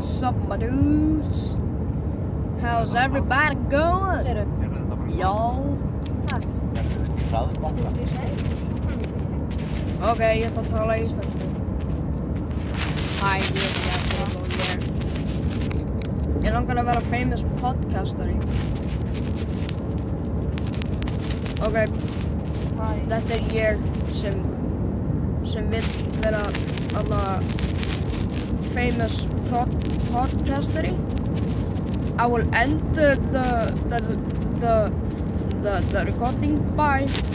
What's up my dudes? How's everybody going? Segir Já Hraðbanka. Ok, ég ætla að tala íslensku Hæ, ég er Jakob og ég Ég langar að vera famous podcastari Ok, þetta er ég sem sem vill vera allavega famous pod podcastari I will end the the the the, the, the recording by